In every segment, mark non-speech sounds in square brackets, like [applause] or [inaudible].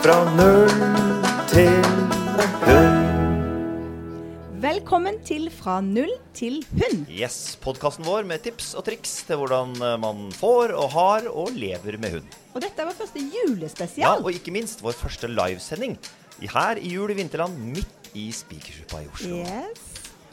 Fra null til hund. Velkommen til Fra null til hund. Yes, podkasten vår med tips og triks til hvordan eh, man får og har og lever med hund. Og dette er vår første julespesial. Ja. Og ikke minst vår første livesending her i Jul i Vinterland, midt i Spikersuppa i Oslo. Yes.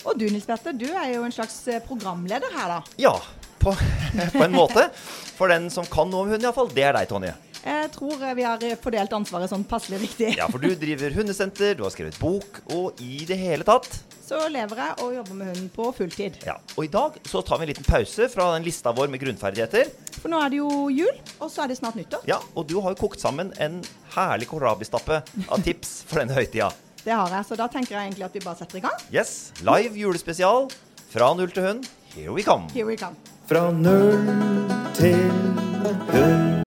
Og du Nils Petter, du er jo en slags eh, programleder her, da. Ja, på, [laughs] på en måte. For den som kan noe om hund, iallfall. Det er deg, Tonje. Jeg tror eh, vi har fordelt ansvaret sånn passelig riktig. Ja, for du driver hundesenter, du har skrevet bok, og i det hele tatt Så lever jeg og jobber med hunden på fulltid. Ja, Og i dag så tar vi en liten pause fra den lista vår med grunnferdigheter. For nå er det jo jul, og så er det snart nyttår. Ja, Og du har jo kokt sammen en herlig kålrabistappe av tips for denne høytida. [laughs] Det har jeg, så da tenker jeg egentlig at vi bare setter i gang. Yes, live julespesial fra null til hund. Here we come. Here we come. Fra null til hund.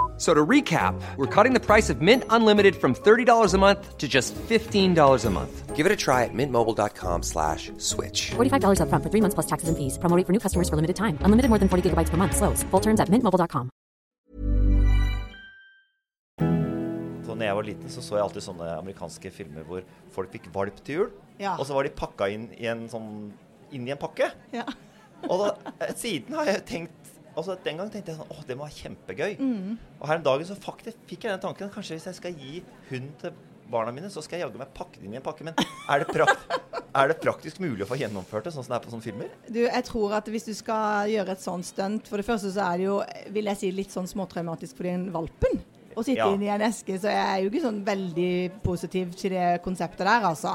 So to recap, we're cutting the price of Mint Unlimited from $30 a month to just $15 a month. Give it a try at mintmobile.com slash switch. $45 upfront for three months plus taxes and fees. Promo rate for new customers for limited time. Unlimited more than 40 gigabytes per month. Slows. Full terms at mintmobile.com. Så når jeg var liten, så så jeg alltid sånne amerikanske filmer hvor folk fikk valp til jul. Ja. Og så var de pakka inn i en sånn inn i en pakke. Ja. Og da, eh, siden har jeg tenkt Altså Den gang tenkte jeg sånn Åh, det må være kjempegøy. Mm. Og her om dagen så faktisk fikk jeg den tanken Kanskje hvis jeg skal gi hund til barna mine, så skal jeg jaggu meg pakke det inn i en pakke. Men er det, prakt, [laughs] er det praktisk mulig å få gjennomført det, sånn som det er på sånne filmer? Du, jeg tror at hvis du skal gjøre et sånt stunt For det første så er det jo, vil jeg si, litt sånn småtraumatisk for den valpen. Å sitte Ja. inni i en eske. Så jeg er jo ikke sånn veldig positiv til det konseptet der, altså.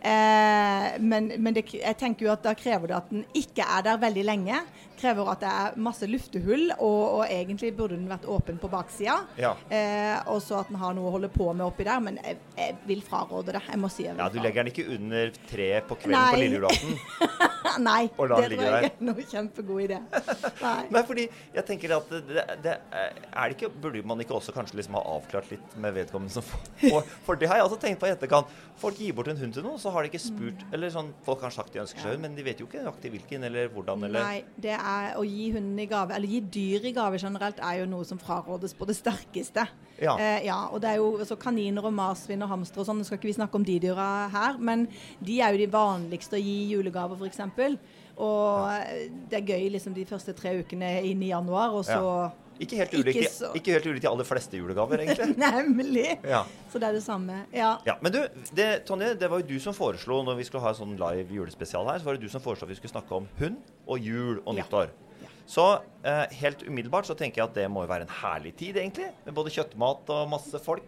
Eh, men men det, jeg tenker jo at da krever det at den ikke er der veldig lenge. Krever at det er masse luftehull, og, og egentlig burde den vært åpen på baksida. Ja. Eh, og så at den har noe å holde på med oppi der. Men jeg, jeg vil fraråde det. Jeg må si jeg vil Ja, Du legger den ikke under treet på kvelden Nei. på lille julaften? [laughs] Nei, Og det tror jeg ikke er noe kjempegod idé. [laughs] Nei. Nei, fordi jeg tenker at det, det, er det ikke, Burde man ikke også kanskje liksom ha avklart litt med vedkommende som får For det har jeg også tenkt på i etterkant. Folk gir bort en hund til noen, så har de ikke spurt Mm. Eller sånn, Folk har sagt de ønsker seg hund, men de vet jo ikke nøyaktig hvilken eller hvordan. eller... Nei, det er å gi hunden i gave, eller gi dyr i gave generelt, er jo noe som frarådes på det sterkeste. Ja. Eh, ja og det er jo så kaniner og marsvin og hamstere og sånn, nå skal ikke vi snakke om de dyra her, men de er jo de vanligste å gi julegaver, f.eks. Og ja. det er gøy liksom de første tre ukene inn i januar, og så Ja. Ikke helt ulikt ikke så- ikke helt de aller fleste julegaver, egentlig. [laughs] Nemlig! Ja. Så det er det samme. Ja. Ja, Men du, det, Tonje, det var jo du som foreslo når vi skulle ha en sånn live julespesial her, så var det du som foreslo at vi skulle snakke om hund og jul og Ja. nyttår. Så eh, helt umiddelbart så tenker jeg at det må jo være en herlig tid, egentlig. Med både kjøttmat og masse folk.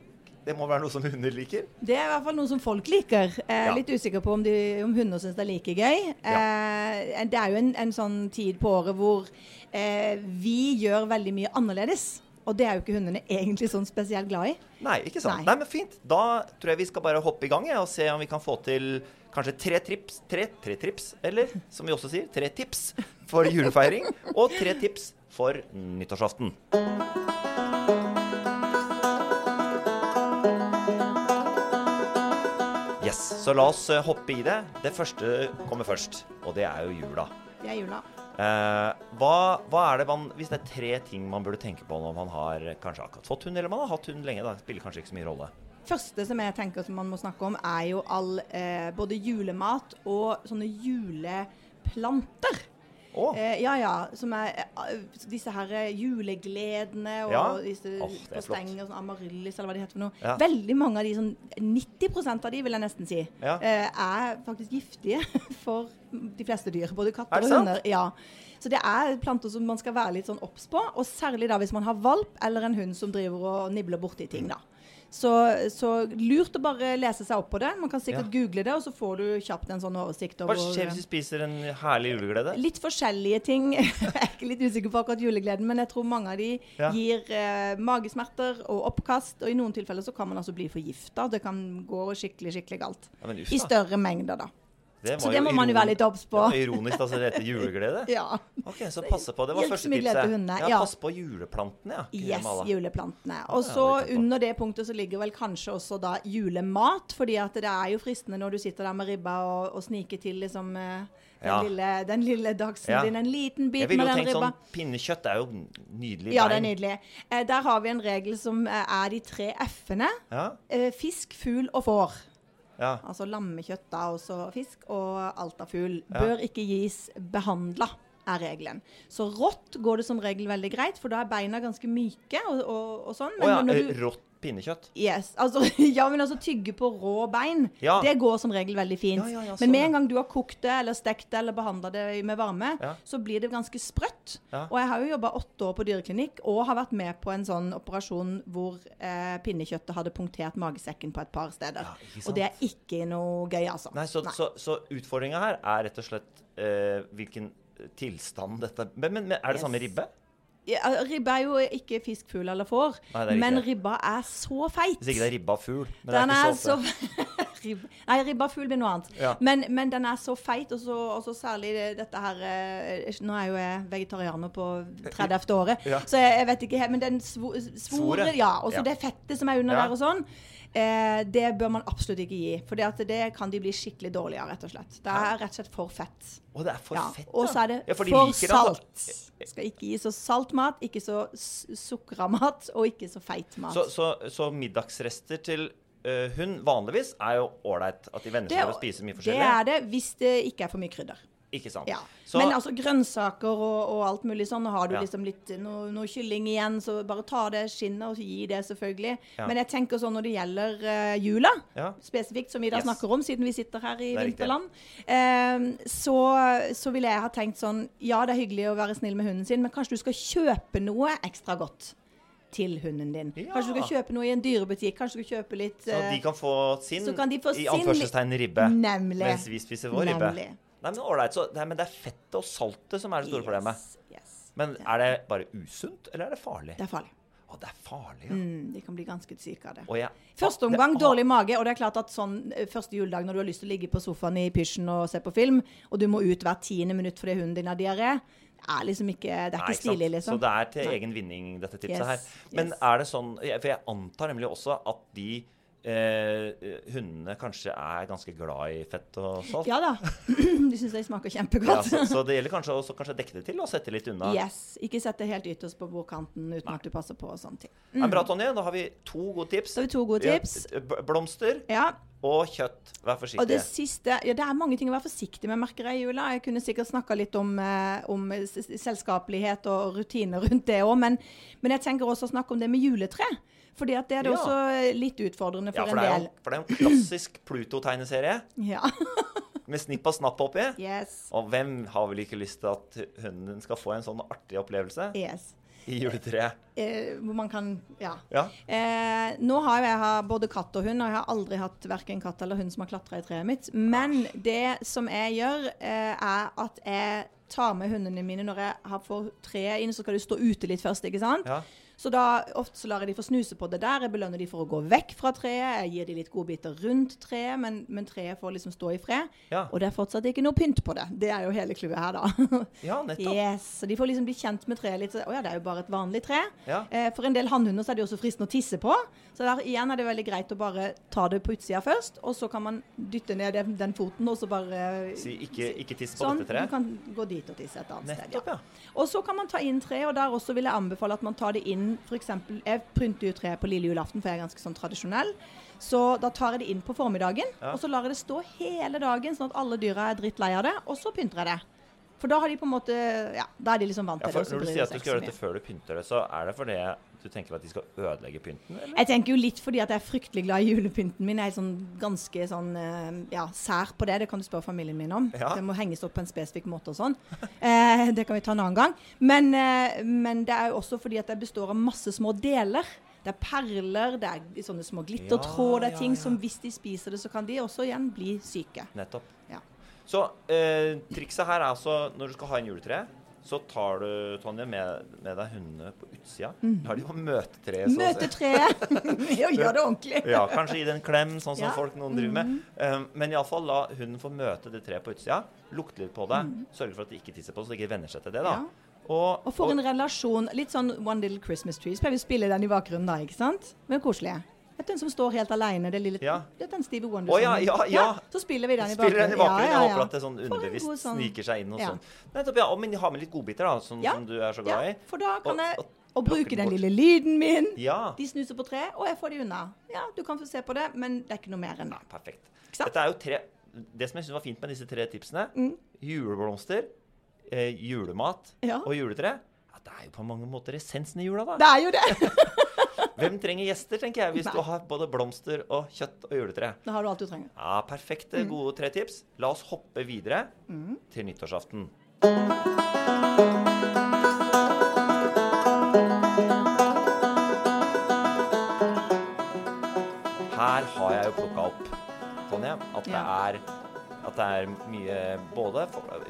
Det må være noe som hunder liker. Det er i hvert fall noe som folk liker. Jeg er Ja. litt usikker på om, de, om hunder syns det er like gøy. Eh, det er jo en, en sånn tid på året hvor eh, vi gjør veldig mye annerledes. Og det er jo ikke hundene egentlig sånn spesielt glad i. Nei, ikke sant? Nei. Nei, men fint. Da tror jeg vi skal bare hoppe i gang ja, og se om vi kan få til kanskje tre trips, tre, tre trips, eller som vi også sier, tre tips for julefeiring. Og tre tips for nyttårsaften. Yes, så la oss eh, hoppe i det. Det første kommer først, og det er jo jula. Det er jula. Eh, hva, hva er det man Hvis det er tre ting man burde tenke på når man har eh, kanskje akkurat fått hund, eller man har hatt hund lenge, da spiller kanskje ikke så mye rolle. første som jeg tenker som man må snakke om, er jo all eh, både julemat og sånne juleplanter. Å, Eh, ja, ja. Som er eh, disse her eh, julegledene og Ja. disse oh, det er sånn amaryllis eller hva de heter for noe. Ja. Veldig mange av de, sånn 90% av de vil jeg nesten si, Ja. eh, er faktisk giftige [laughs] for de fleste dyr. Både Er katter og sant? hunder. Ja. Så det er planter som man skal være litt sånn obs på, og særlig da hvis man har valp eller en hund som driver og nibler borti ting, da. Så, så lurt å bare lese seg opp på det. Man kan sikkert Ja. google det, og så får du kjapt en sånn oversikt Hva skjer hvis du spiser en herlig juleglede? Litt forskjellige ting. [laughs] Jeg er ikke litt usikker på akkurat julegleden, men jeg tror mange av de Ja. gir eh, magesmerter og oppkast. Og i noen tilfeller så kan man altså bli forgifta. Det kan gå skikkelig, skikkelig galt. Ja, I større mengder, da. Så det må man jo være litt obs på. Var ironisk altså. det heter juleglede. [laughs] Ja. Ok, Så passe på. Det var første tipset. Ja, ja. pass på juleplantene, ja. Yes, juleplantene. Og så er under det punktet så ligger vel kanskje også da julemat. fordi at det er jo fristende når du sitter der med ribba og, og sniker til liksom eh, den, Ja. lille, den lille dagsen Ja. din. En liten bit Jeg ville med jo den tenkt ribba. sånn Pinnekjøtt er jo nydelig Ja, det er nydelig. Eh, der har vi en regel som eh, er de tre f-ene. Ja, Eh, fisk, fugl og får. Ja. Altså lammekjøtt da, også fisk, og alt av fugl. Bør ikke gis behandla, er regelen. Så rått går det som regel veldig greit, for da er beina ganske myke og, og, og sånn. Å ja, når eh, du- rått pinnekjøtt. Yes, altså, [laughs] ja, men altså tygge på rå bein, Ja. det går som regel veldig fint. Ja, ja, ja, men sånn, med en gang du har kokt det, eller stekt det, eller behandla det med varme, så blir det ganske sprøtt. Og jeg har jo jobba åtte år på dyreklinikk, og har vært med på en sånn operasjon hvor eh, pinnekjøttet hadde punktert magesekken på et par steder. Og det er ikke noe gøy, altså. Nei, så, så, så utfordringa her er rett og slett eh, hvilken tilstand dette Men, men, men er det Yes. samme ribbe? Ja, ribbe er jo ikke fisk, fugl eller får, Nei, men ribba er så feit. Hvis ikke det er ribba fugl. Men Den det er ikke så ofte. [laughs] Ribba- Nei, ribba fugl blir noe annet. Ja. Men, men den er så feit, og så, og så særlig dette her eh, Nå er jo jeg vegetarianer på 30. året, Ja. så jeg, jeg vet ikke helt Men den svo, svoret, ja, og så det fettet som er under der og sånn, eh, det bør man absolutt ikke gi. For det kan de bli skikkelig dårlige av, rett og slett. Det er rett og slett for fett. Og det er for Ja. fett, Og så er det Ja, for de for liker det, altså. salt. Skal ikke gi så salt mat, ikke så sukra mat, og ikke så feit mat. Så, så, så middagsrester til uh, hund vanligvis er jo ålreit. At de venner seg til å spise mye det er det hvis det ikke er for mye krydder. Ikke sant? Ja. Så, Men altså grønnsaker og, og alt mulig sånn, har du Ja. liksom litt noe, noe kylling igjen, så bare ta det skinnet og gi det, selvfølgelig. Ja. Men jeg tenker sånn når det gjelder uh, jula, spesifikt, som vi da Yes. snakker om, siden vi sitter her i er vinterland, eh, så, så ville jeg ha tenkt sånn Ja, det er hyggelig å være snill med hunden sin, men kanskje du skal kjøpe noe ekstra godt til hunden din. Ja. Kanskje du skal kjøpe noe i en dyrebutikk. Kanskje du skal kjøpe litt så eh, de kan få sin, kan de få i sin- anførselstegn, ribbe. Nemlig. Mens vi spiser vår ribbe. Nei, men ålreit. Så nei, men det er fettet og saltet som er det store problemet. Yes, yes. Men er det bare usunt, eller er det farlig? Det er farlig. Å, det er farlig, ja. Mm, de kan bli ganske syke av det. Jeg, Første omgang det, dårlig mage, og det er klart at sånn eh, første juledag når du har lyst til å ligge på sofaen i pysjen og se på film, og du må ut hvert tiende minutt fordi hunden din har diaré, er liksom ikke Det er Nei, ikke stilig, liksom. Så det er til Nei. egen vinning, dette tipset Yes, her. Men yes. er det sånn For jeg antar nemlig også at de eh, hundene kanskje er ganske glad i fett og salt. Ja da. [clears throat] De syns de smaker Ja, så, så det gjelder kanskje å kanskje dekke det til og sette litt unna. Yes. Ikke sette helt ytterst på bordkanten uten at du passer på og sånne ting. Mm. Men bra, Tonje. Da har vi to gode tips. Da har vi to gode tips. Blomster Ja. og kjøtt. Vær Og forsiktig. det siste Ja, det er mange ting å være forsiktig med, merker jeg i jula. Jeg kunne sikkert snakka litt om, eh, om selskapelighet og rutiner rundt det òg, men, men jeg tenker også å snakke om det med juletre. Fordi at det er det Ja. også litt utfordrende Ja, for, for det er en jo, Ja, for det er jo en klassisk Pluto-tegneserie Ja. [laughs] med snipp og snapp oppi. Yes. Og hvem har vel ikke lyst til at hunden din skal få en sånn artig opplevelse yes. i juletreet? Eh, hvor man kan Ja. Ja. Eh, nå har jeg har både katt og hund, og jeg har aldri hatt verken katt eller hund som har klatra i treet mitt. Men det som jeg gjør, eh, er at jeg tar med hundene mine når jeg har får treet inn, så skal de stå ute litt først, ikke sant? Ja. Så da ofte så lar jeg de få snuse på det der. Jeg belønner de for å gå vekk fra treet. Jeg gir de litt godbiter rundt treet, men, men treet får liksom stå i fred. Ja. Og det er fortsatt ikke noe pynt på det. Det er jo hele clouet her, da. Ja, nettopp. Yes, så De får liksom bli kjent med treet litt. Å oh, ja, det er jo bare et vanlig tre. Ja. Eh, for en del hannhunder så er det jo også fristende å tisse på. Så der igjen er det veldig greit å bare ta det på utsida først, og så kan man dytte ned den, den foten, og så bare Si ikke, ikke tiss på Sånn, dette du kan gå dit og tisse et annet Nettopp, sted. ja. Og så kan man ta inn treet, og der også vil jeg anbefale at man tar det inn f.eks. Jeg pynter jo treet på lille julaften, for jeg er ganske sånn tradisjonell. Så da tar jeg det inn på formiddagen, Ja. og så lar jeg det stå hele dagen, sånn at alle dyra er drittlei av det, og så pynter jeg det. For da har de på en måte Ja, da er de liksom vant Ja, til det. når du sier at du skal gjøre dette før du pynter det, så er det fordi du tenker at de skal ødelegge pynten? Eller? Jeg tenker jo litt fordi at jeg er fryktelig glad i julepynten min. Jeg er sånn ganske sånn eh, ja, sær på det. Det kan du spørre familien min om. Ja. Det må henges opp på en spesifikk måte og sånn. Eh, det kan vi ta en annen gang. Men, eh, men det er jo også fordi at det består av masse små deler. Det er perler, det er sånne små glittertråd, det er ting som hvis de spiser det, så kan de også igjen bli syke. Nettopp. Ja. Så eh, trikset her er altså når du skal ha en juletre, så tar du, Tonje, med, med deg hundene på utsida. Lar de på møtetreet. så å si. Møtetreet. [laughs] og gjør det ordentlig. Ja, kanskje gi det en klem, sånn som Ja. folk noen driver med. Um, men iallfall la hunden få møte det treet på utsida. Lukte litt på det. Sørge for at de ikke tisser på det, så de ikke venner seg til det. da. Ja. Og, Og for en relasjon. Litt sånn One Little Christmas Tree. Så pleier vi å spille den i bakgrunnen da, ikke sant? Men koselig. Vet den som står helt alene? Det lille, Ja. det er den Stevie Wonder. Oh, ja, ja, ja. Så spiller vi den i Spiller den i bakgrunnen. bakgrunnen. Ja, ja, Jeg håper at det sånn underbevisst sånn- sniker seg inn. og Ja. sånn. Nettopp, ja. Men ha med litt godbiter, da, som, Ja. som du er så glad i. Ja, for da kan Og- jeg og bruke den lille lyden min. Ja. De snuser på tre, og jeg får de unna. Ja, du kan få se på det, men det er ikke noe mer enn det. Perfekt. Ikke sant? Dette er jo tre Det som jeg syns var fint med disse tre tipsene Juleblomster, eh, julemat Ja. og juletre. Ja, det er jo på mange måter essensen i jula, da. Det er jo det. [laughs] Hvem trenger gjester, tenker jeg, hvis Nei. du har både blomster og kjøtt og juletre. Da har du alt du trenger. Ja, Perfekte, Mm. gode tre tips. La oss hoppe videre til nyttårsaften. Her har jeg jo plukka opp, Tonje, at det er at det er mye Både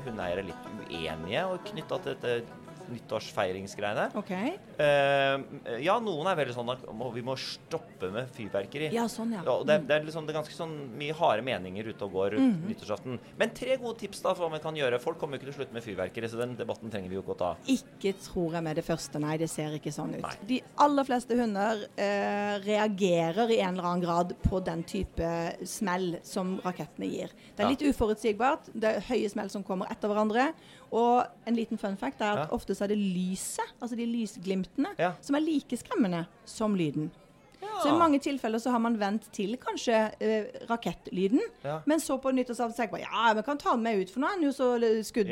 hundeeiere er litt uenige og knytta til dette nyttårsfeiringsgreiene. Okay. Uh, ja, noen er veldig sånn at vi må stoppe med fyrverkeri. Ja, sånn, ja. og det, det, er liksom, det er ganske sånn mye harde meninger ute og går rundt Mhm. nyttårsaften. Men tre gode tips da for hva man kan gjøre. Folk kommer jo ikke til å slutte med fyrverkeri, så den debatten trenger vi jo ikke å ta. Ikke tror jeg med det første, nei. Det ser ikke sånn ut. Nei. De aller fleste hunder uh, reagerer i en eller annen grad på den type smell som rakettene gir. Det er Ja. litt uforutsigbart. Det er høye smell som kommer etter hverandre. Og en liten fun fact er at Ja. ofte så er det lyset, altså de lysglimtene, Ja. som er like skremmende som lyden. Så i mange tilfeller så har man vent til kanskje eh, rakettlyden, Ja. men så på nyttårsaften tenker man ja, vi kan ta den med ut, for nå er han jo så skuddsikker.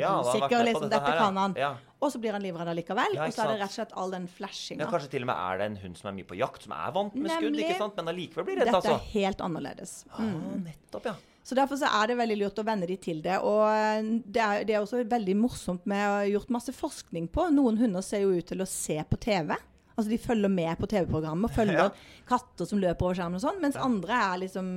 Ja, liksom, dette dette her, kan han. Ja. Og så blir han livredd allikevel. Ja, og så er det rett og slett all den flashinga. Ja, kanskje til og med er det en hund som er mye på jakt, som er vant med skudd, ikke sant? men allikevel blir redd, Dette altså. er helt annerledes. Ah, nettopp, ja. Så Derfor så er det veldig lurt å venne de til det. Og eh, det er, det er også veldig morsomt med å ha gjort masse forskning på. Noen hunder ser jo ut til å se på TV. Altså De følger med på TV-programmet, følger [laughs] Ja. katter som løper over skjermen og sånn. Mens andre er liksom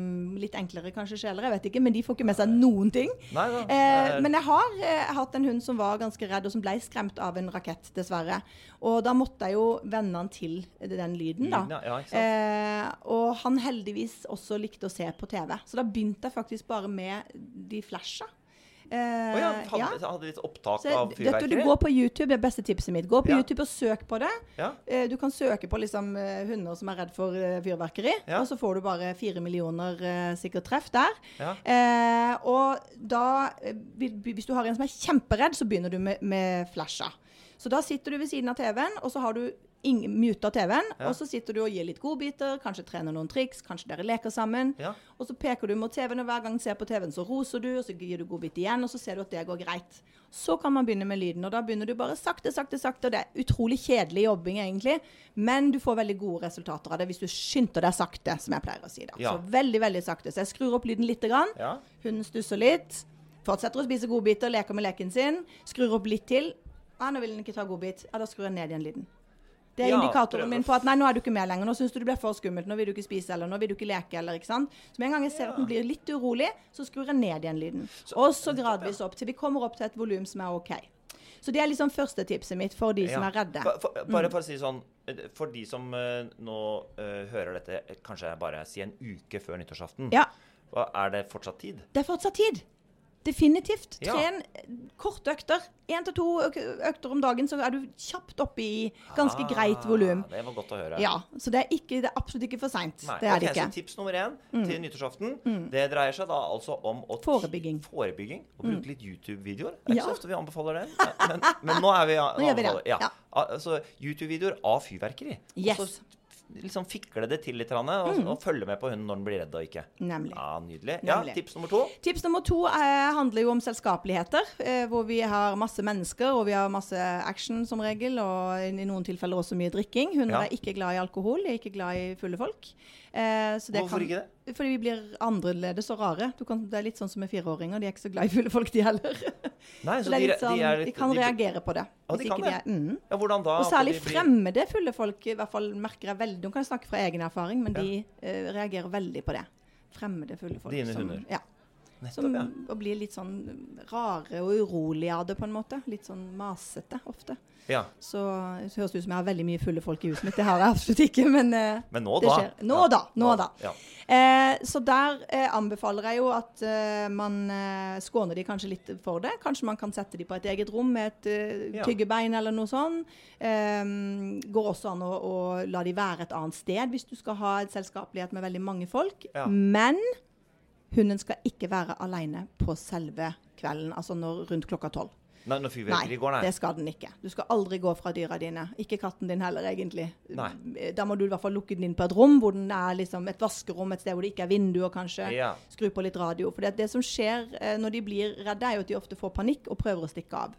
litt enklere kanskje sjeler, jeg vet ikke. Men de får ikke med seg noen ting. Nei da. Eh, men jeg har eh, hatt en hund som var ganske redd, og som ble skremt av en rakett, dessverre. Og da måtte jeg jo venne han til den lyden, da. Ja? Eh, og han heldigvis også likte å se på TV. Så da begynte jeg faktisk bare med de flasha. Eh, oh, ja, hadde, ja. hadde litt opptak Så, av fyrverkeri? du går på YouTube, det er beste tipset mitt. Gå på Ja. YouTube og søk på det. Ja. Eh, Du kan søke på liksom, eh, hunder som er redd for fyrverkeri, og så får du bare fire millioner sikkert treff der. Og da, hvis du har en som er kjemperedd, så begynner du med, med flasha. Så da sitter du ved siden av TV-en, og så har du muta TV-en, Ja. og så sitter du og gir litt godbiter, kanskje trener noen triks, kanskje dere leker sammen. Ja. Og så peker du mot TV-en, og hver gang du ser på TV-en, så roser du, og så gir du godbit igjen, og så ser du at det går greit. Så kan man begynne med lyden, og da begynner du bare sakte, sakte, sakte. Og det er utrolig kjedelig jobbing, egentlig, men du får veldig gode resultater av det hvis du skynder deg sakte, som jeg pleier å si da. Ja. Så veldig, veldig sakte. Så jeg skrur opp lyden lite grann. Ja. Hunden stusser litt. Fortsetter å spise godbiter, leker med leken sin. Skrur opp litt til. Ah, nå vil den ikke ta godbit. Ja, da skrur jeg ned igjen lyden. Det er Ja, indikatoren min på at nei, nå er du ikke med lenger. Nå syns du det blir for skummelt. Nå vil du ikke spise, eller nå vil du ikke leke, eller ikke sant. Så med en gang jeg ser at den blir litt urolig, så skrur jeg ned igjen lyden. Og så gradvis opp, til vi kommer opp til et volum som er OK. Så det er liksom første tipset mitt for de som er redde. For, for, bare for å si sånn For de som uh, nå uh, hører dette kanskje bare si en uke før nyttårsaften, Ja, er det fortsatt tid? det er fortsatt tid. Definitivt. Tren ja. korte økter. Én til to øk- økter om dagen, så er du kjapt oppe i ganske greit volum. Ah, Det var godt å høre. Ja, så det er, ikke, det er absolutt ikke for seint. Det er ok, det ikke. Mm. Så tips nummer én til nyttårsaften, det dreier seg da altså om å Forebygging. forebygging og bruke litt YouTube-videoer. Det er ikke Ja. så ofte vi anbefaler det, men, men nå er vi Nå nå vi det, Ja. Altså YouTube-videoer av fyrverkeri. Yes. Og så liksom fikle det til litt, og, og, og følge med på hunden når den blir redd og ikke. Nemlig. Ja, Nydelig. Ja, tips nummer to. Tips nummer to eh, handler jo om selskapeligheter, eh, hvor vi har masse mennesker, og vi har masse action som regel, og i noen tilfeller også mye drikking. Hunder Ja. er ikke glad i alkohol, er ikke glad i fulle folk. Eh, så det Hvorfor kan, ikke det? Fordi vi blir annerledes og rare. Du kan, det er litt sånn som med fireåringer, de er ikke så glad i fulle folk, de heller. [laughs] Nei, Så er litt sånn, de, litt- kan de- reagere på det. Ja, de kan det. er- mm. Ja, hvordan da? Og særlig blir- fremmede fulle folk i hvert fall merker jeg veldig Nå kan snakke fra egen erfaring, men de uh, reagerer veldig på det. Fremmede fulle folk. Dine hunder? Ja. Nettopp, Som, ja. Og blir litt sånn rare og urolige av det, på en måte. Litt sånn masete ofte. Ja. Så det høres ut som jeg har veldig mye fulle folk i huset mitt. Det har jeg absolutt ikke, men, eh, Men nå det da. skjer. Nå Ja. da. Nå da. Ja. Eh, så der eh, anbefaler jeg jo at eh, man eh, skåner de kanskje litt for det. Kanskje man kan sette de på et eget rom med et tyggebein eller noe sånt. Eh, går også an å, å la de være et annet sted hvis du skal ha en selskapelighet med veldig mange folk. Ja. Men hunden skal ikke være alene på selve kvelden, altså når, rundt klokka tolv. Nei, når Nei, går, nei. det skal den ikke. Du skal aldri gå fra dyra dine. Ikke katten din heller, egentlig. Nei. Da må du i hvert fall lukke den inn på et rom hvor den er liksom et vaskerom, et sted hvor det ikke er vinduer, kanskje. Ja. Skru på litt radio. For det, det som skjer eh, når de blir redde, er jo at de ofte får panikk og prøver å stikke av.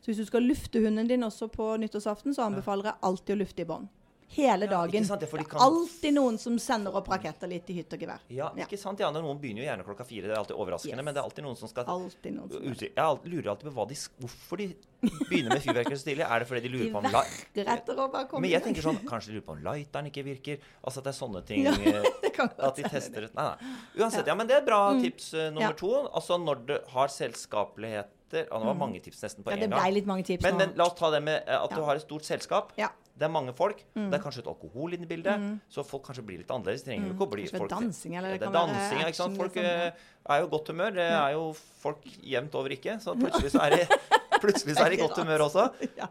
Så hvis du skal lufte hunden din også på nyttårsaften, så anbefaler jeg alltid å lufte i bånd. Hele Ja, dagen. ja, de Det kan- er alltid noen som sender opp raketter litt i hytt og gevær. Ja, ikke sant? Ja, Noen begynner jo gjerne klokka fire. Det er alltid overraskende. Yes. Men det er alltid noen som skal Alltid noen som Jeg lurer alltid på de, hvorfor de begynner med fyrverkeri så tidlig. Er det fordi de De lurer på om komme Men jeg tenker sånn Kanskje de lurer på om lighteren ikke virker? Altså at det er sånne ting Ja, [laughs] eh, At de tester ut Nei, nei. Uansett, ja, men det er bra tips eh, nummer to. Altså når du har selskapeligheter Ja, det var mange tips nesten på Ja, en gang. Men, men la oss ta det med at at du har et stort selskap. Ja. Det er mange folk. Det er kanskje et alkohol inne i bildet. Så folk kanskje blir litt annerledes. Det trenger jo ikke å bli Kanskje folk dansing, eller det det kan være dansing, sant? action, Folk liksom, eh, er jo i godt humør. Det er jo folk jevnt over ikke. Så plutselig så er de, [laughs] plutselig så er de i godt humør også.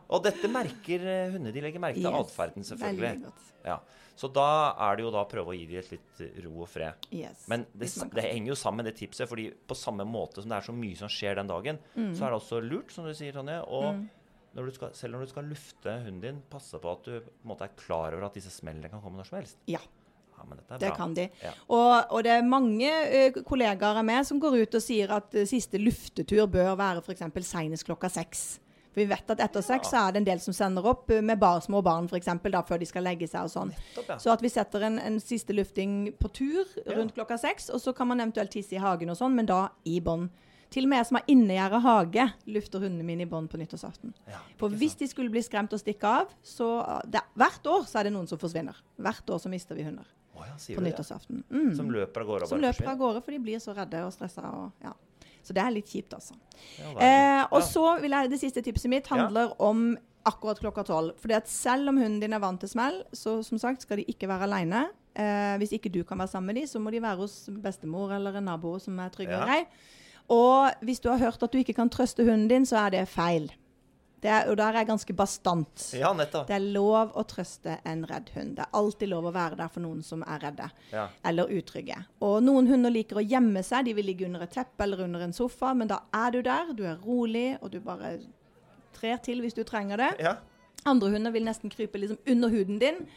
Og dette merker eh, hunder. De legger merke til Yes, atferden, selvfølgelig. Ja. Så da er det jo da å prøve å gi dem et litt eh, ro og fred. Yes, Men det, det henger jo sammen med det tipset, fordi på samme måte som det er så mye som skjer den dagen, Mm. så er det også lurt, som du sier, Tonje, og når du skal, selv når du skal lufte hunden din, passe på at du på en måte er klar over at disse smellene kan komme når som helst. Ja. Ja, men dette er Det bra. kan de. Ja. Og, og det er mange eh, kollegaer av meg som går ut og sier at eh, siste luftetur bør være f.eks. senest klokka seks. For vi vet at etter seks så er det en del som sender opp eh, med bare små barn for eksempel, da, før de skal legge seg og sånn. Nettopp, ja. Så at vi setter en, en siste lufting på tur rundt klokka seks, og så kan man eventuelt tisse i hagen og sånn, men da i bånd. Til og med jeg som har innegjerda hage, lufter hundene mine i bånd på nyttårsaften. Ja, For hvis de skulle bli skremt og stikke av, så det, Hvert år så er det noen som forsvinner. Hvert år så mister vi hunder Oh ja, på nyttårsaften. Mm. Som løper av gårde Som løper av gårde, for de blir så redde og stressa. Og, ja. Så det er litt kjipt, altså. Ja, Eh, og så vil jeg, Det siste tipset mitt handler om akkurat klokka tolv. Fordi at selv om hunden din er vant til smell, så som sagt skal de ikke være aleine. Eh, hvis ikke du kan være sammen med dem, så må de være hos bestemor eller en nabo som er trygg og Ja. Og hvis du har hørt at du ikke kan trøste hunden din, så er det feil. Det er, og der er jeg ganske bastant. Ja, nettopp. Det er lov å trøste en redd hund. Det er alltid lov å være der for noen som er redde Ja. eller utrygge. Og noen hunder liker å gjemme seg. De vil ligge under et teppe eller under en sofa, men da er du der. Du er rolig, og du bare trer til hvis du trenger det. Ja. Andre hunder vil nesten krype liksom under huden din.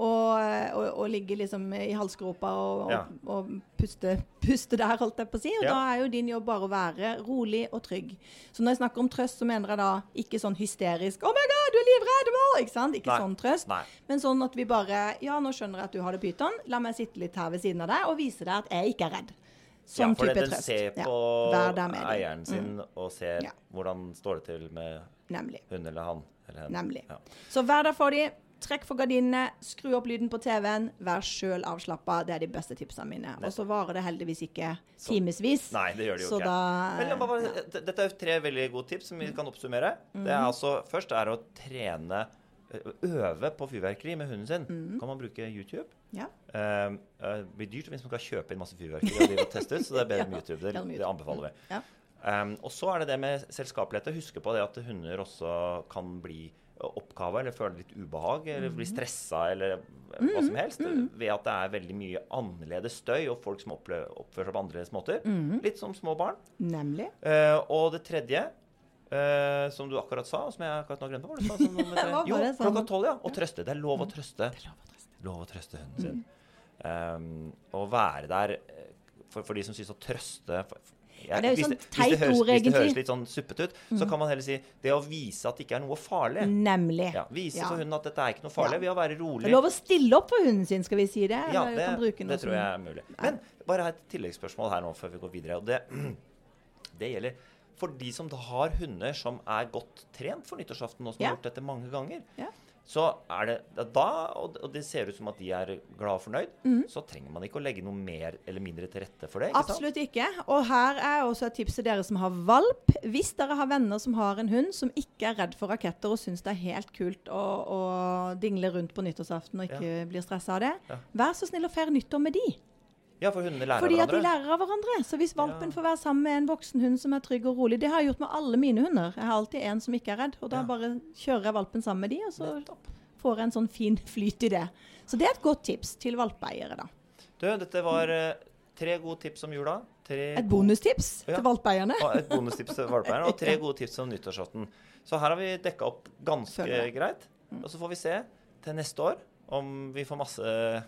Og, og, og ligge liksom i halsgropa og, Ja. og puste, puste der, holdt jeg på å si. Og Ja. da er jo din jobb bare å være rolig og trygg. Så når jeg snakker om trøst, så mener jeg da ikke sånn hysterisk 'Oh my God, du er livredd!' Ikke sant? Ikke Nei. sånn trøst. Nei. Men sånn at vi bare Ja, nå skjønner jeg at du har det pyton. La meg sitte litt her ved siden av deg og vise deg at jeg ikke er redd. Sånn ja, for type den trøst. ser Ja. på dem. eieren sin og ser Ja. hvordan står det til med Nemlig. hun eller han. Eller henne. Nemlig. Ja. Så vær der for dem. Trekk for gardinene, skru opp lyden på TV-en, vær sjøl avslappa. Det er de beste tipsene mine. Og så varer det heldigvis ikke timevis. Nei, det gjør det jo så ikke. Da, Men bare, ja. dette er jo tre veldig gode tips som vi kan oppsummere. Det er altså, Først er å trene Øve på fyrverkeri med hunden sin. Kan man bruke YouTube? ja. Eh, det blir dyrt hvis man skal kjøpe inn masse fyrverkeri og og teste ut, så det er bedre [laughs] med YouTube. Det, det anbefaler vi. Ja. Um, og så er det det med selskapelighet. Huske på det at hunder også kan bli oppkava eller føler litt ubehag eller blir bli stressa eller hva som helst ved at det er veldig mye annerledes støy og folk som oppfører seg på annerledes måter. Mhm. Litt som små barn. Nemlig. Uh, og det tredje, uh, som du akkurat sa, og som jeg akkurat nå glemte hva du sa, [laughs] var Jo, sånn. klokka tolv, ja. Å trøste. Det er lov å trøste. Det er lov å trøste. Lov å trøste hunden sin. Um, å være der eh, for, for de som syns å trøste for, Ja, det er jo sånn teit ord, egentlig. Hvis det høres litt sånn suppete ut, så kan man heller si det å vise at det ikke er noe farlig. Nemlig. Ja, vise Ja. hunden at dette er ikke noe farlig, ved å være Det er lov å stille opp for hunden sin, skal vi si det? Ja, det, det tror jeg er mulig. Men bare et tilleggsspørsmål her nå før vi går videre. Og det, [clears throat] det gjelder for de som da har hunder som er godt trent for nyttårsaften, og som Ja. har gjort dette mange ganger. Ja. Så er det da, og og det ser ut som at de er glad og fornøyd, så trenger man ikke å legge noe mer eller mindre til rette for det. ikke sant? Absolutt ikke. Og her er også et tips til dere som har valp. Hvis dere har venner som har en hund som ikke er redd for raketter og syns det er helt kult å, å dingle rundt på nyttårsaften og ikke blir stressa av det, Ja. vær så snill å feire nyttår med de. Ja, for hundene lærer Fordi av at de hverandre. lærer av hverandre. Så hvis valpen Ja. får være sammen med en voksen hund som er trygg og rolig Det har jeg gjort med alle mine hunder. Jeg har alltid en som ikke er redd. Og da Ja. bare kjører jeg valpen sammen med de, og så Nettopp. får jeg en sånn fin [laughs] flyt i det. Så det er et godt tips til valpeeiere, da. Du, dette var eh, tre gode tips om jula. Tre Et bonustips Ja. til valpeeierne. Og et bonustips til valpeierne, og [laughs] tre gode tips om nyttårsaften. Så her har vi dekka opp ganske greit. Og så får vi se til neste år om vi får masse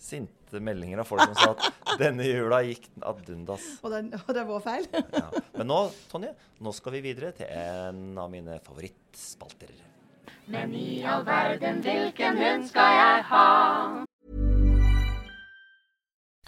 sinte meldinger av folk som sa at denne jula gikk ad undas. [laughs] Og, det, og det er vår feil. Ja. Men nå, Tonje, nå skal vi videre til en av mine favorittspalter.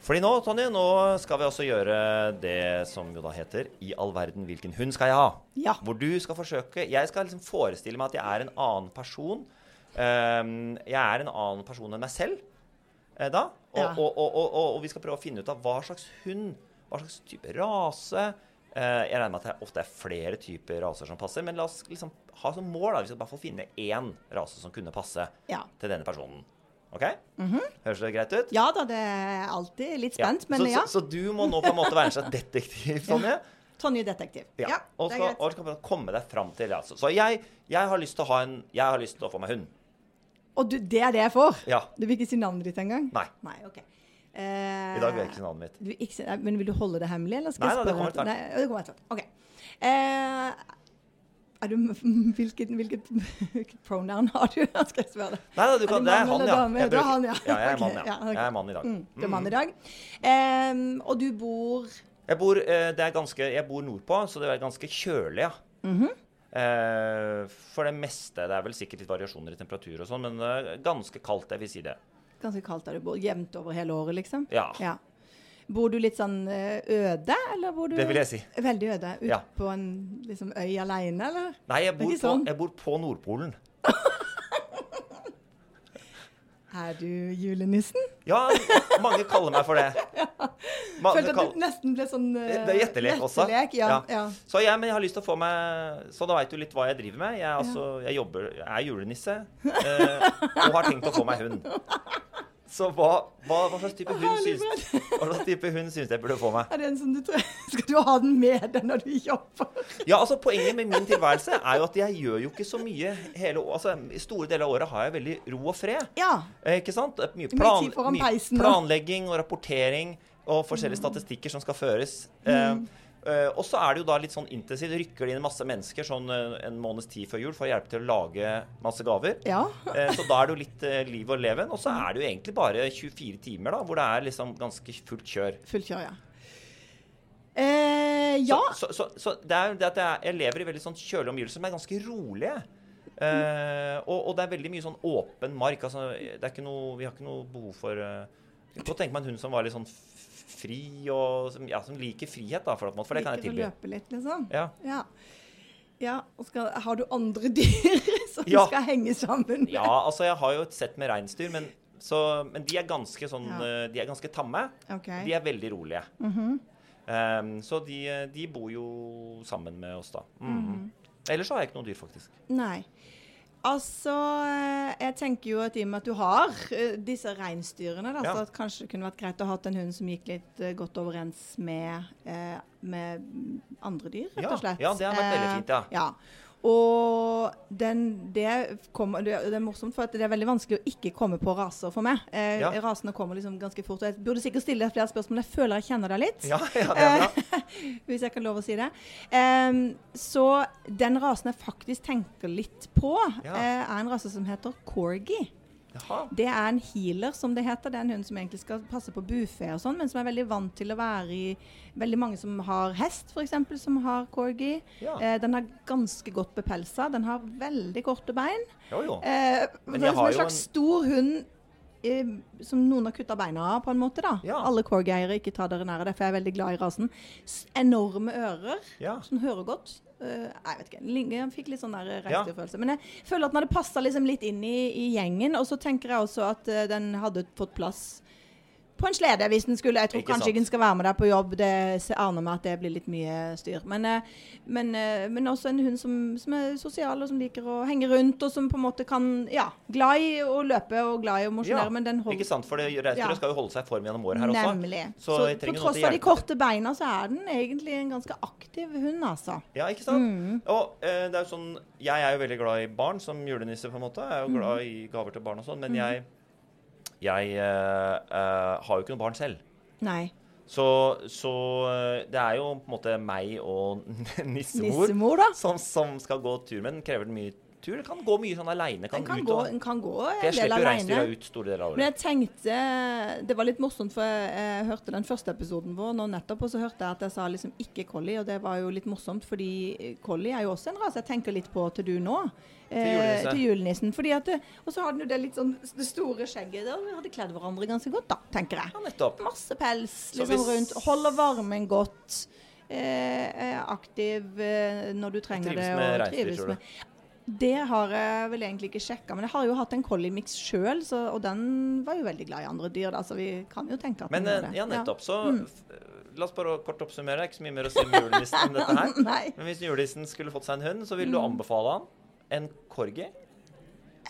Fordi nå, Tonje, nå skal vi også gjøre det som jo da heter I all verden, hvilken hund skal jeg ha? Ja. Hvor du skal forsøke Jeg skal liksom forestille meg at jeg er en annen person. Um, jeg er en annen person enn meg selv eh, da. Og, Ja. og, og, og, vi skal prøve å finne ut av hva slags hund, hva slags type rase. Uh, jeg regner med at det ofte er flere typer raser som passer, men la oss liksom ha som mål da, vi skal i hvert fall finne én rase som kunne passe Ja. til denne personen. OK? Høres det greit ut? Ja da, det er alltid litt Ja, spent, men så, ja. Så, så du må nå på en måte være en slags [laughs] detektiv, Tonje? Tonje detektiv. Ja. og, det er skal, og skal komme deg fram til. Altså. Så jeg, jeg har lyst til å ha en Jeg har lyst til å få meg hund. Og du, det er det jeg får? Ja. Du vil ikke si navnet ditt engang? Nei. Nei, ok. Eh, I dag vil jeg ikke si navnet mitt. Du, ikke, men vil du holde det hemmelig, eller skal Nei, jeg spørre? Nei, det kommer etter hvert. OK. Eh, du, hvilket, hvilket, hvilket pronoun har du? [laughs] Skal jeg spørre deg. Nei du kan, det er han, ja. Jeg er bruker- han, ja. Jeg er mann, ja. Jeg er mann i dag. Mm, du er mann i dag. Um, og du bor Jeg bor, eh, det er ganske, jeg bor nordpå, så det er ganske kjølig, ja. Mm -hmm. uh, for det meste. Det er vel sikkert litt variasjoner i temperatur og sånn, men eh, ganske kaldt, jeg vil si det. ganske kaldt der du bor. Jevnt over hele året, liksom? Ja. Ja. Bor du litt sånn eh, øde, eller bor du Det vil jeg si. Veldig øde. Ut Ja. på en liksom, øy aleine, eller? Nei, jeg bor, på, sånn. jeg bor på Nordpolen. [laughs] Er du julenissen? Ja, mange kaller meg for det. [laughs] ja. Følte at du nesten ble sånn uh, Det er gjettelek også. Ja, ja. Så jeg, men jeg har lyst til å få meg Så da veit du litt hva jeg driver med. Jeg, altså, jeg jobber Jeg er julenisse uh, og har tenkt å få meg hund. [laughs] Så hva, hva, hva slags type hund syns, hund syns jeg burde få meg? Er det en som du tror Skal du ha den med deg når du jobber? Ja, altså Poenget med min tilværelse er jo at jeg gjør jo ikke så mye hele altså I store deler av året har jeg veldig ro og fred. Ja. Eh, Ikke sant? Er Mye, plan, mye planlegging og rapportering og forskjellige statistikker som skal føres. Eh, eh, og så er det jo da litt sånn intensivt. Rykker det inn masse mennesker sånn uh, en måneds tid før jul for å hjelpe til å lage masse gaver. Ja. uh, [laughs] så da er det jo litt liv og leven. Og så er det jo egentlig bare 24 timer da, hvor det er liksom ganske fullt kjør. Fullt kjør, ja. Eh, ja. Så, så, så, så det er jo det at jeg, jeg lever i veldig sånn kjølige omgivelser som er ganske rolige. Eh, og, og det er veldig mye sånn åpen mark. Altså, det er ikke noe, vi har ikke noe behov for uh, godt tenke meg en hund som var litt sånn fri, og som, ja, som liker frihet, da, for, for det kan jeg Liker å tilby. løpe litt, liksom? Ja. Ja. ja. Og skal, har du andre dyr [laughs] som Ja. skal henge sammen? med? ja, altså jeg har jo et sett med reinsdyr, men, men de er ganske sånn eh, De er ganske tamme. Okay. De er veldig rolige. Eh, så de, de bor jo sammen med oss, da. Mhm. Ellers så har jeg ikke noe dyr, faktisk. Nei. Altså, eh, jeg tenker jo at i og med at du har eh, disse reinsdyrene, da, Ja. så at kanskje det kunne vært greit å ha en hund som gikk litt eh, godt overens med, med andre dyr, rett og slett. ja, det har vært veldig fint, ja. ja. Og den, det, kommer, det, er morsomt, for at det er veldig vanskelig å ikke komme på raser for meg. Eh, Ja. Rasene kommer liksom ganske fort. og Jeg burde sikkert stille deg flere spørsmål, men jeg føler jeg kjenner deg litt. Ja, ja, det er bra. [laughs] Hvis jeg kan lov å si det. Eh, så den rasen jeg faktisk tenker litt på, eh, er en rase som heter corgi. Jaha. Det er en healer, som det heter. Det er en hund som egentlig skal passe på bufe og sånn, men som er veldig vant til å være i Veldig mange som har hest, f.eks., som har corgi. Ja. Eh, den er ganske godt bepelsa. Den har veldig korte bein. Jo, jo. Eh, Men det jeg er har en slags en- stor hund eh, som noen har kutta beina av, på en måte. da. Ja. Alle corgi-eiere, ikke ta dere nær. Derfor er jeg veldig glad i rasen. S enorme ører, Ja. som hører godt. Eh, jeg vet ikke, Jeg fikk litt sånn der Ja. reinsdyrfølelse. Men jeg føler at den hadde passa liksom litt inn i, i gjengen. Og så tenker jeg også at eh, den hadde fått plass på en slede hvis den skulle. Jeg tror Ikke kanskje sant. ikke den skal være med deg på jobb. Det aner meg at det blir litt mye styr. Men, eh, men, eh, men også en hund som, som er sosial, og som liker å henge rundt, og som på en måte kan Ja, glad i å løpe og glad i å mosjonere, Ja, men den Ikke holder sant, for reinsdyret Ja. skal jo holde seg i form gjennom året her også. Nemlig. Så, Så, på tross av de korte beina, så er den egentlig en ganske aktiv hund, altså. Ja, ikke sant? Mm. Og eh, det er jo sånn Jeg er jo veldig glad i barn som julenisse, på en måte. Jeg er Mm. jo glad i gaver til barn og sånn, men jeg Jeg eh, eh, har jo ikke noe barn selv. Nei. Så, så eh, det er jo på en måte meg og [laughs] nissemor, Nissemor. Som, som skal gå tur med den. Krever mye tur? Det kan gå mye sånn aleine. Den Kan, gå, og kan gå en del aleine. jo alene. reinsdyra ut store deler av Men jeg tenkte Det var litt morsomt, for jeg, hørte den første episoden vår nå nettopp, og så hørte jeg at jeg sa liksom ikke collie, og det var jo litt morsomt, fordi collie er jo også en rase jeg tenker litt på til du nå. Til julenissen. til julenissen. Fordi at og så har den jo det litt sånn det store skjegget der. Vi hadde kledd hverandre ganske godt, da, tenker jeg. Ja, nettopp. Masse pels liksom hvis- rundt. Holder varmen godt. Eh, aktiv eh, når du trenger det. og trives med det har jeg vel egentlig ikke sjekka, men jeg har jo hatt en collie-mix sjøl, og den var jo veldig glad i andre dyr, da, så vi kan jo tenke at Men den eh, gjør det. ja, nettopp. Så Mm. la oss bare kort oppsummere. Det er ikke så mye mer å si om julenissen enn dette her. [laughs] Mm. Men hvis julenissen skulle fått seg en hund, så ville du anbefale han en corgi.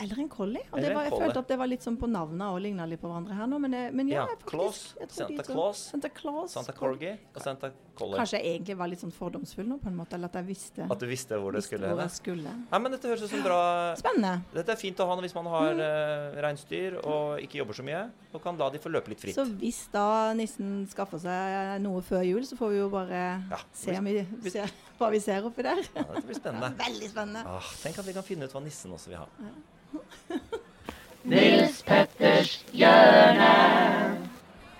Eller en collie. Og det var, jeg følte at det var litt sånn på navnet og ligna litt på hverandre her nå, men, det, men ja, Ja, faktisk, Claus, Santa Claus, Santa Claus. Santa Corgi og Santa Collie. Kanskje jeg egentlig var litt sånn fordomsfull nå, på en måte, eller at jeg visste, At du visste hvor det visste skulle hvor jeg skulle. Nei, men dette høres ut som bra [gasps] Spennende. Dette er fint å ha hvis man har Mm. Uh, reinsdyr og ikke jobber så mye, og kan la de få løpe litt fritt. Så hvis da nissen skaffer seg noe før jul, så får vi jo bare Ja, se om vi ser, hva vi ser oppi der. Ja, dette blir spennende. [laughs] Veldig spennende. Ah, tenk at vi kan finne ut hva nissen også vil ha. [laughs]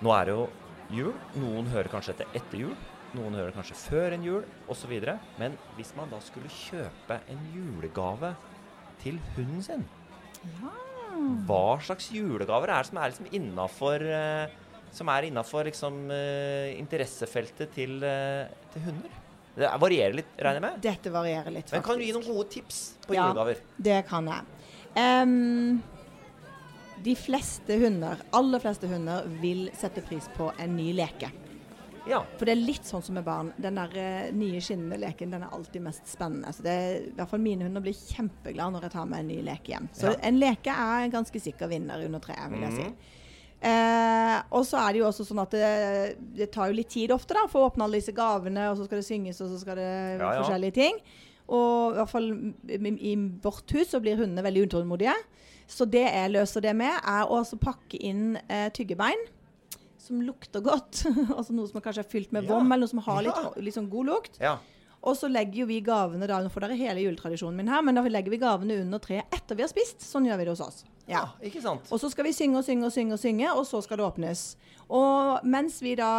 Nå er det jo jul. Noen hører kanskje etter etter jul. Noen hører kanskje før en jul, osv. Men hvis man da skulle kjøpe en julegave til hunden sin, hva slags julegaver er det som er liksom innafor som er innafor liksom, eh, interessefeltet til, eh, til hunder? Det varierer litt, regner jeg med. Dette varierer litt, faktisk. Men kan du gi noen gode tips på Ja. julegaver? Det kan jeg. Um, de fleste hunder, aller fleste hunder, vil sette pris på en ny leke. Ja. For det er litt sånn som med barn. Den der uh, nye skinnende leken den er alltid mest spennende. Så det er, i hvert fall Mine hunder blir kjempeglade når jeg tar med en ny leke hjem. Så Ja. en leke er en ganske sikker vinner under treet, vil jeg si. Mhm. Eh, og så er det jo også sånn at det, det tar jo litt tid ofte da, for å åpne alle disse gavene, og så skal det synges, og så skal det Ja, ja. forskjellige ting. Og i hvert fall i, vårt hus så blir hundene veldig utålmodige. Så det jeg løser det med, er å pakke inn eh, tyggebein som lukter godt. [laughs] altså noe som kanskje er fylt med Ja. vom, eller noe som har litt, Ja. sånn god lukt. Og så legger jo vi gavene da, nå får dere hele juletradisjonen min her, men da legger vi gavene under treet etter vi har spist. Sånn gjør vi det hos oss. Ja. Ja, ikke sant? Og så skal vi synge og synge og synge, og synge, og så skal det åpnes. Og mens vi da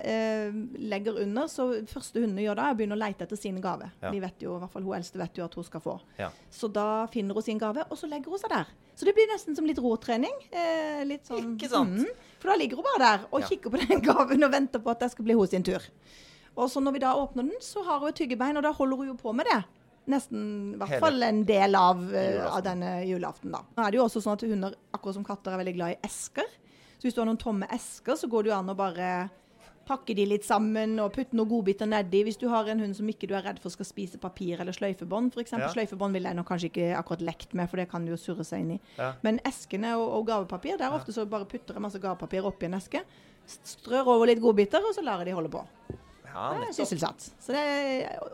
eh, legger under, så første hundene gjør da, er å begynne å lete etter sin gave. Ja. De vet jo, i hvert fall Hun eldste vet jo at hun skal få. Ja. Så da finner hun sin gave, og så legger hun seg der. Så det blir nesten som litt rotrening. Eh, litt sånn, Ikke sant? Mm, for da ligger hun bare der og kikker på den [laughs] gaven og venter på at det skal bli hennes sin tur. Og så når vi da åpner den, så har hun et tyggebein, og da holder hun jo på med det. Nesten i hvert Hele fall en del av, uh, av denne julaften. da. Nå er det jo også sånn at hunder, akkurat som katter, er veldig glad i esker. Så hvis du har noen tomme esker, så går det jo an å bare pakke de litt sammen og putte noen godbiter nedi. Hvis du har en hund som ikke du er redd for skal spise papir eller sløyfebånd, f.eks. Ja. Sløyfebånd vil jeg nok kanskje ikke akkurat lekt med, for det kan du jo surre seg inn i. Ja. Men eskene og, og gavepapir, der ofte så bare putter jeg masse gavepapir oppi en eske, strør over litt godbiter, og så lar jeg de holde på. Ja, sysselsatt. Så det,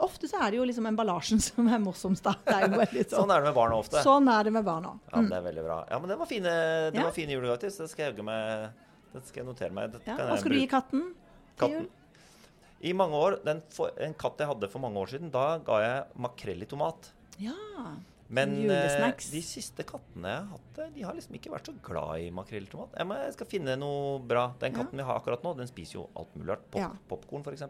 ofte så er det jo liksom emballasjen [laughs] som er morsomst, sånn. Sånn er det med barna ofte. Sånn er det med barna. Ja, Det er veldig bra. Ja, men det var fine, det var fine julegaver det skal jeg jogge med Det skal jeg notere meg. Det Ja. Hva skal du gi katten til Katten. I mange år, den for, En katt jeg hadde for mange år siden, da ga jeg makrell i tomat. Ja. Men uh, de siste kattene jeg har hatt, eh, de har liksom ikke vært så glad i makrell i tomat. Jeg, må, jeg skal finne noe bra. Den katten vi har akkurat nå, den spiser jo alt mulig rart. Pop, Ja. Popkorn, f.eks.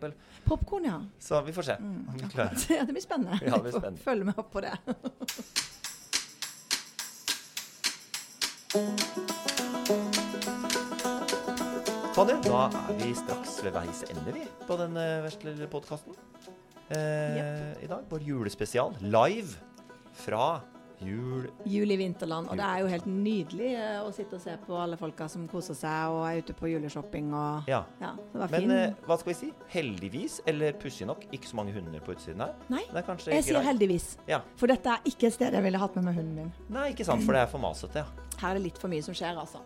Popkorn, ja. Så vi får se om [laughs] vi klarer. [laughs] Ja, det blir spennende. Ja, det blir spennende. Følg med opp på det. [laughs] Tonje, da er vi straks ved veis ende, vi, på den uh, vesle podkasten. Eh, I dag vår julespesial live fra jul... Jul i vinterland. Og det er jo helt nydelig eh, å sitte og se på alle folka som koser seg og er ute på juleshopping og Ja. Ja, det var Men eh, hva skal vi si? Heldigvis, eller pussig nok, ikke så mange hunder på utsiden her. Nei, jeg greit. sier heldigvis. Ja. For dette er ikke et sted jeg ville hatt med meg hunden min. Nei, ikke sant, for det er for masete, ja. Her er det litt for mye som skjer, altså.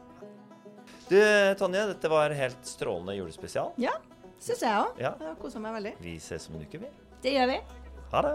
Du, Tonje, dette var helt strålende julespesial. Ja, syns jeg òg. Ja. Jeg koser meg veldig. Vi ses om en uke, vi. Det gjør vi. Ha det.